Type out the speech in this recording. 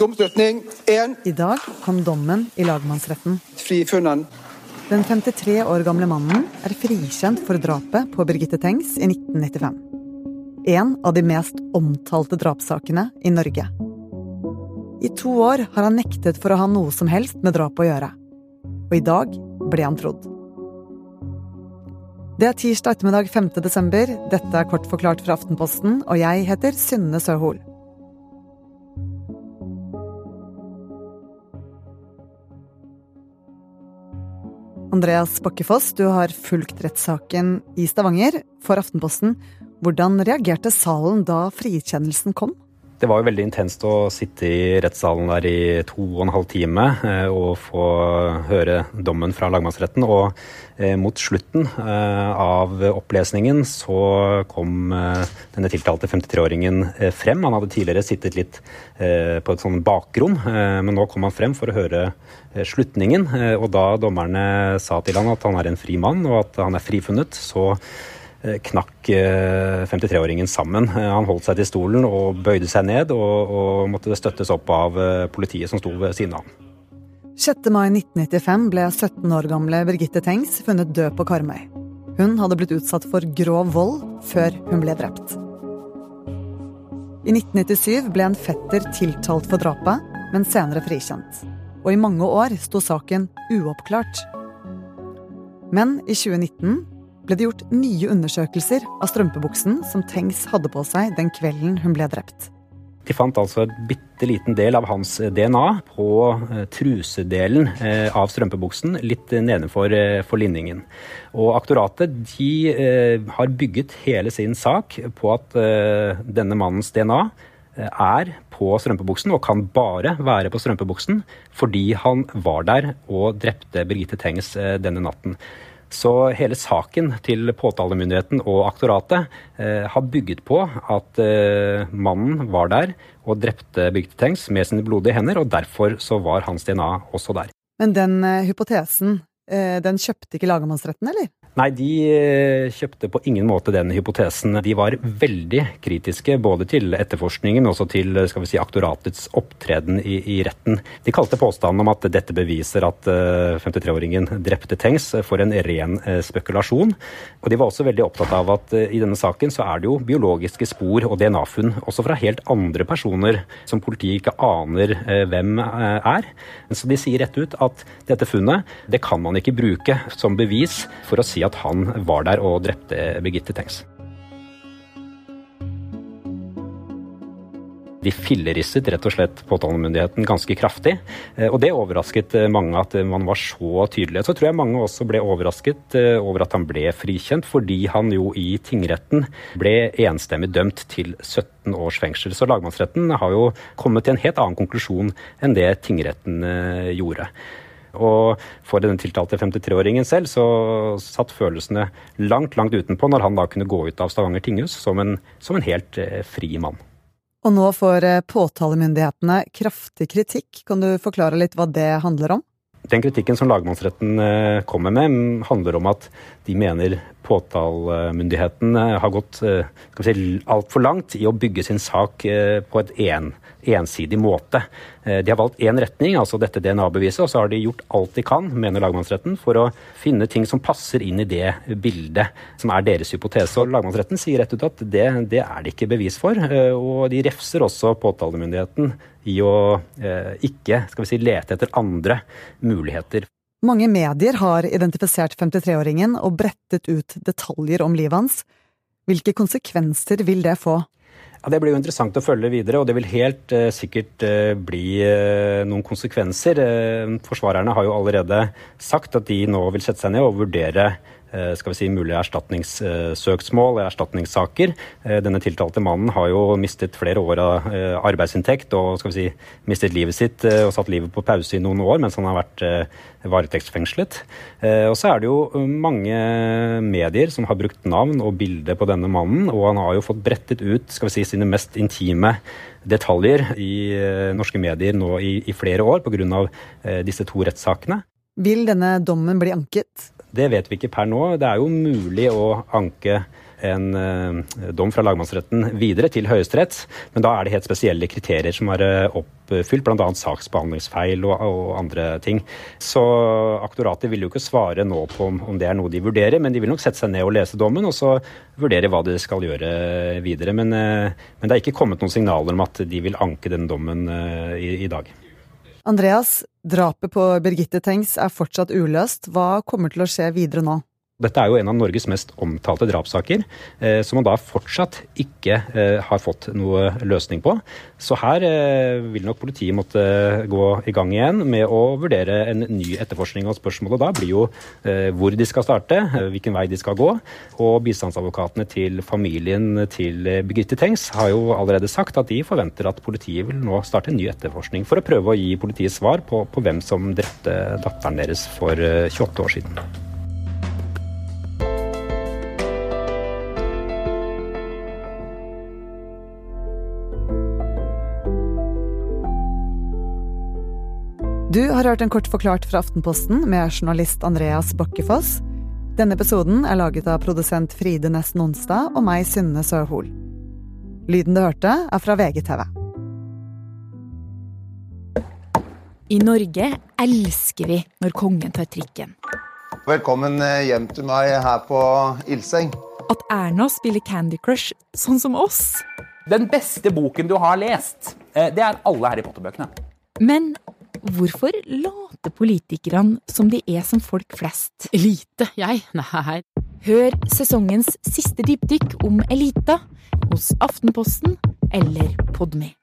Domslutning 1. I dag kom dommen i lagmannsretten. Frifunnen. Den 53 år gamle mannen er frikjent for drapet på Birgitte Tengs i 1995. En av de mest omtalte drapssakene i Norge. I to år har han nektet for å ha noe som helst med drapet å gjøre. Og i dag ble han trodd. Det er tirsdag ettermiddag 5. desember. Dette er kort forklart fra Aftenposten, og jeg heter Synne Søhol. Andreas Bakkefoss, du har fulgt rettssaken i Stavanger for Aftenposten. Hvordan reagerte salen da frikjennelsen kom? Det var jo veldig intenst å sitte i rettssalen der i to og en halv time eh, og få høre dommen fra lagmannsretten. Og eh, mot slutten eh, av opplesningen så kom denne tiltalte 53-åringen frem. Han hadde tidligere sittet litt på et sånt bakrom, men nå kom han frem for å høre slutningen. Og da dommerne sa til han at han er en fri mann og at han er frifunnet, så knakk 53-åringen eh, sammen. Eh, han holdt seg til stolen og bøyde seg ned, og, og måtte støttes opp av politiet som sto ved siden av ham. 6. mai 1995 ble 17 år gamle Birgitte Tengs funnet død på Karmøy. Hun hadde blitt utsatt for grov vold før hun ble drept. I 1997 ble en fetter tiltalt for drapet, men senere frikjent. Og i mange år sto saken uoppklart. Men i 2019 ble det gjort nye undersøkelser av strømpebuksen som Tengs hadde på seg den kvelden hun ble drept. De fant altså en bitte liten del av hans DNA på eh, trusedelen eh, av strømpebuksen, litt nedenfor eh, linningen. Og aktoratet de har bygget hele sin sak på at denne mannens DNA er på strømpebuksen, og kan bare være på strømpebuksen fordi han var der og drepte Birgitte Tengs denne natten. Så hele saken til påtalemyndigheten og aktoratet eh, har bygget på at eh, mannen var der og drepte Birgitte Tengs med sine blodige hender, og derfor så var hans DNA også der. Men den eh, hypotesen, eh, den kjøpte ikke lagmannsretten, eller? Nei, de eh, kjøpte på ingen måte den hypotesen. De var veldig kritiske både til etterforskningen og til skal vi si, aktoratets opptreden i, i retten. De kalte påstanden om at dette beviser at 53-åringen eh, drepte Tengs for en ren eh, spekulasjon. Og de var også veldig opptatt av at i denne saken så er det jo biologiske spor og DNA-funn også fra helt andre personer som politiet ikke aner hvem er. Så de sier rett ut at dette funnet det kan man ikke bruke som bevis for å si at han var der og drepte Birgitte Tengs. De fillerisset rett og slett påtalemyndigheten ganske kraftig. Eh, og det overrasket eh, mange at man var så tydelig. Så tror jeg mange også ble overrasket eh, over at han ble frikjent, fordi han jo i tingretten ble enstemmig dømt til 17 års fengsel. Så lagmannsretten har jo kommet til en helt annen konklusjon enn det tingretten gjorde. Og for den tiltalte 53-åringen selv så satt følelsene langt, langt utenpå når han da kunne gå ut av Stavanger tinghus som en, som en helt eh, fri mann. Og nå får eh, påtalemyndighetene kraftig kritikk. Kan du forklare litt hva det handler om? Den kritikken som lagmannsretten eh, kommer med, handler om at de mener påtalemyndigheten har gått si, altfor langt i å bygge sin sak på et en, ensidig måte. De har valgt én retning, altså dette DNA-beviset, og så har de gjort alt de kan, mener lagmannsretten, for å finne ting som passer inn i det bildet som er deres hypotese. Og lagmannsretten sier rett ut at det, det er det ikke bevis for, og de refser også påtalemyndigheten i å eh, ikke skal vi si, lete etter andre muligheter. Mange medier har identifisert 53-åringen og brettet ut detaljer om livet hans. Hvilke konsekvenser vil det få? Ja, Det blir jo interessant å følge videre, og det vil helt eh, sikkert eh, bli eh, noen konsekvenser. Eh, forsvarerne har jo allerede sagt at de nå vil sette seg ned og vurdere skal vi si, mulige erstatningssøksmål eller erstatningssaker. Eh, denne tiltalte mannen har jo mistet flere år av eh, arbeidsinntekt og skal vi si, mistet livet sitt og satt livet på pause i noen år mens han har vært varetektsfengslet. Og så er det jo mange medier som har brukt navn og bilde på denne mannen, og han har jo fått brettet ut skal vi si, sine mest intime detaljer i norske medier nå i, i flere år pga. disse to rettssakene. Vil denne dommen bli anket? Det vet vi ikke per nå. Det er jo mulig å anke en eh, dom fra lagmannsretten videre til Høyesterett. Men da er det helt spesielle kriterier som er oppfylt, bl.a. saksbehandlingsfeil og, og, andre ting. Så aktoratet vil jo ikke svare nå på om, om, det er noe de vurderer, men de vil nok sette seg ned og lese dommen og så vurdere hva de skal gjøre videre. Men, eh, men det er ikke kommet noen signaler om at de vil anke den dommen eh, i, i dag. Andreas, drapet på Birgitte Tengs er fortsatt uløst. Hva kommer til å skje videre nå? Dette er jo en av Norges mest omtalte drapssaker, eh, som man da fortsatt ikke eh, har fått noe løsning på. Så her eh, vil nok politiet måtte gå i gang igjen med å vurdere en ny etterforskning. Og spørsmålet da blir jo hvor de skal starte, hvilken vei de skal gå. Og bistandsadvokatene til familien til Birgitte Tengs har jo allerede sagt at de forventer at politiet vil nå starte en ny etterforskning for å prøve å gi politiet svar på, på hvem som drepte datteren deres for 28 år siden. Du har hørt en kort forklart fra Aftenposten med journalist Andreas Bakkefoss. Denne episoden er laget av produsent Fride Nesten Onsdag og meg, Synne Sørhol. Lyden du hørte, er fra VGTV. I Norge elsker vi når kongen tar trikken. Velkommen eh, hjem til meg her på Ildseng. At Erna spiller Candy Crush sånn som oss. Den beste boken du har lest, eh, det er alle Harry Potter-bøkene. Men Hvorfor later politikerne som de er som folk flest? Elite, jeg? Nei. Hør sesongens siste dypdykk om elita hos Aftenposten eller Podme.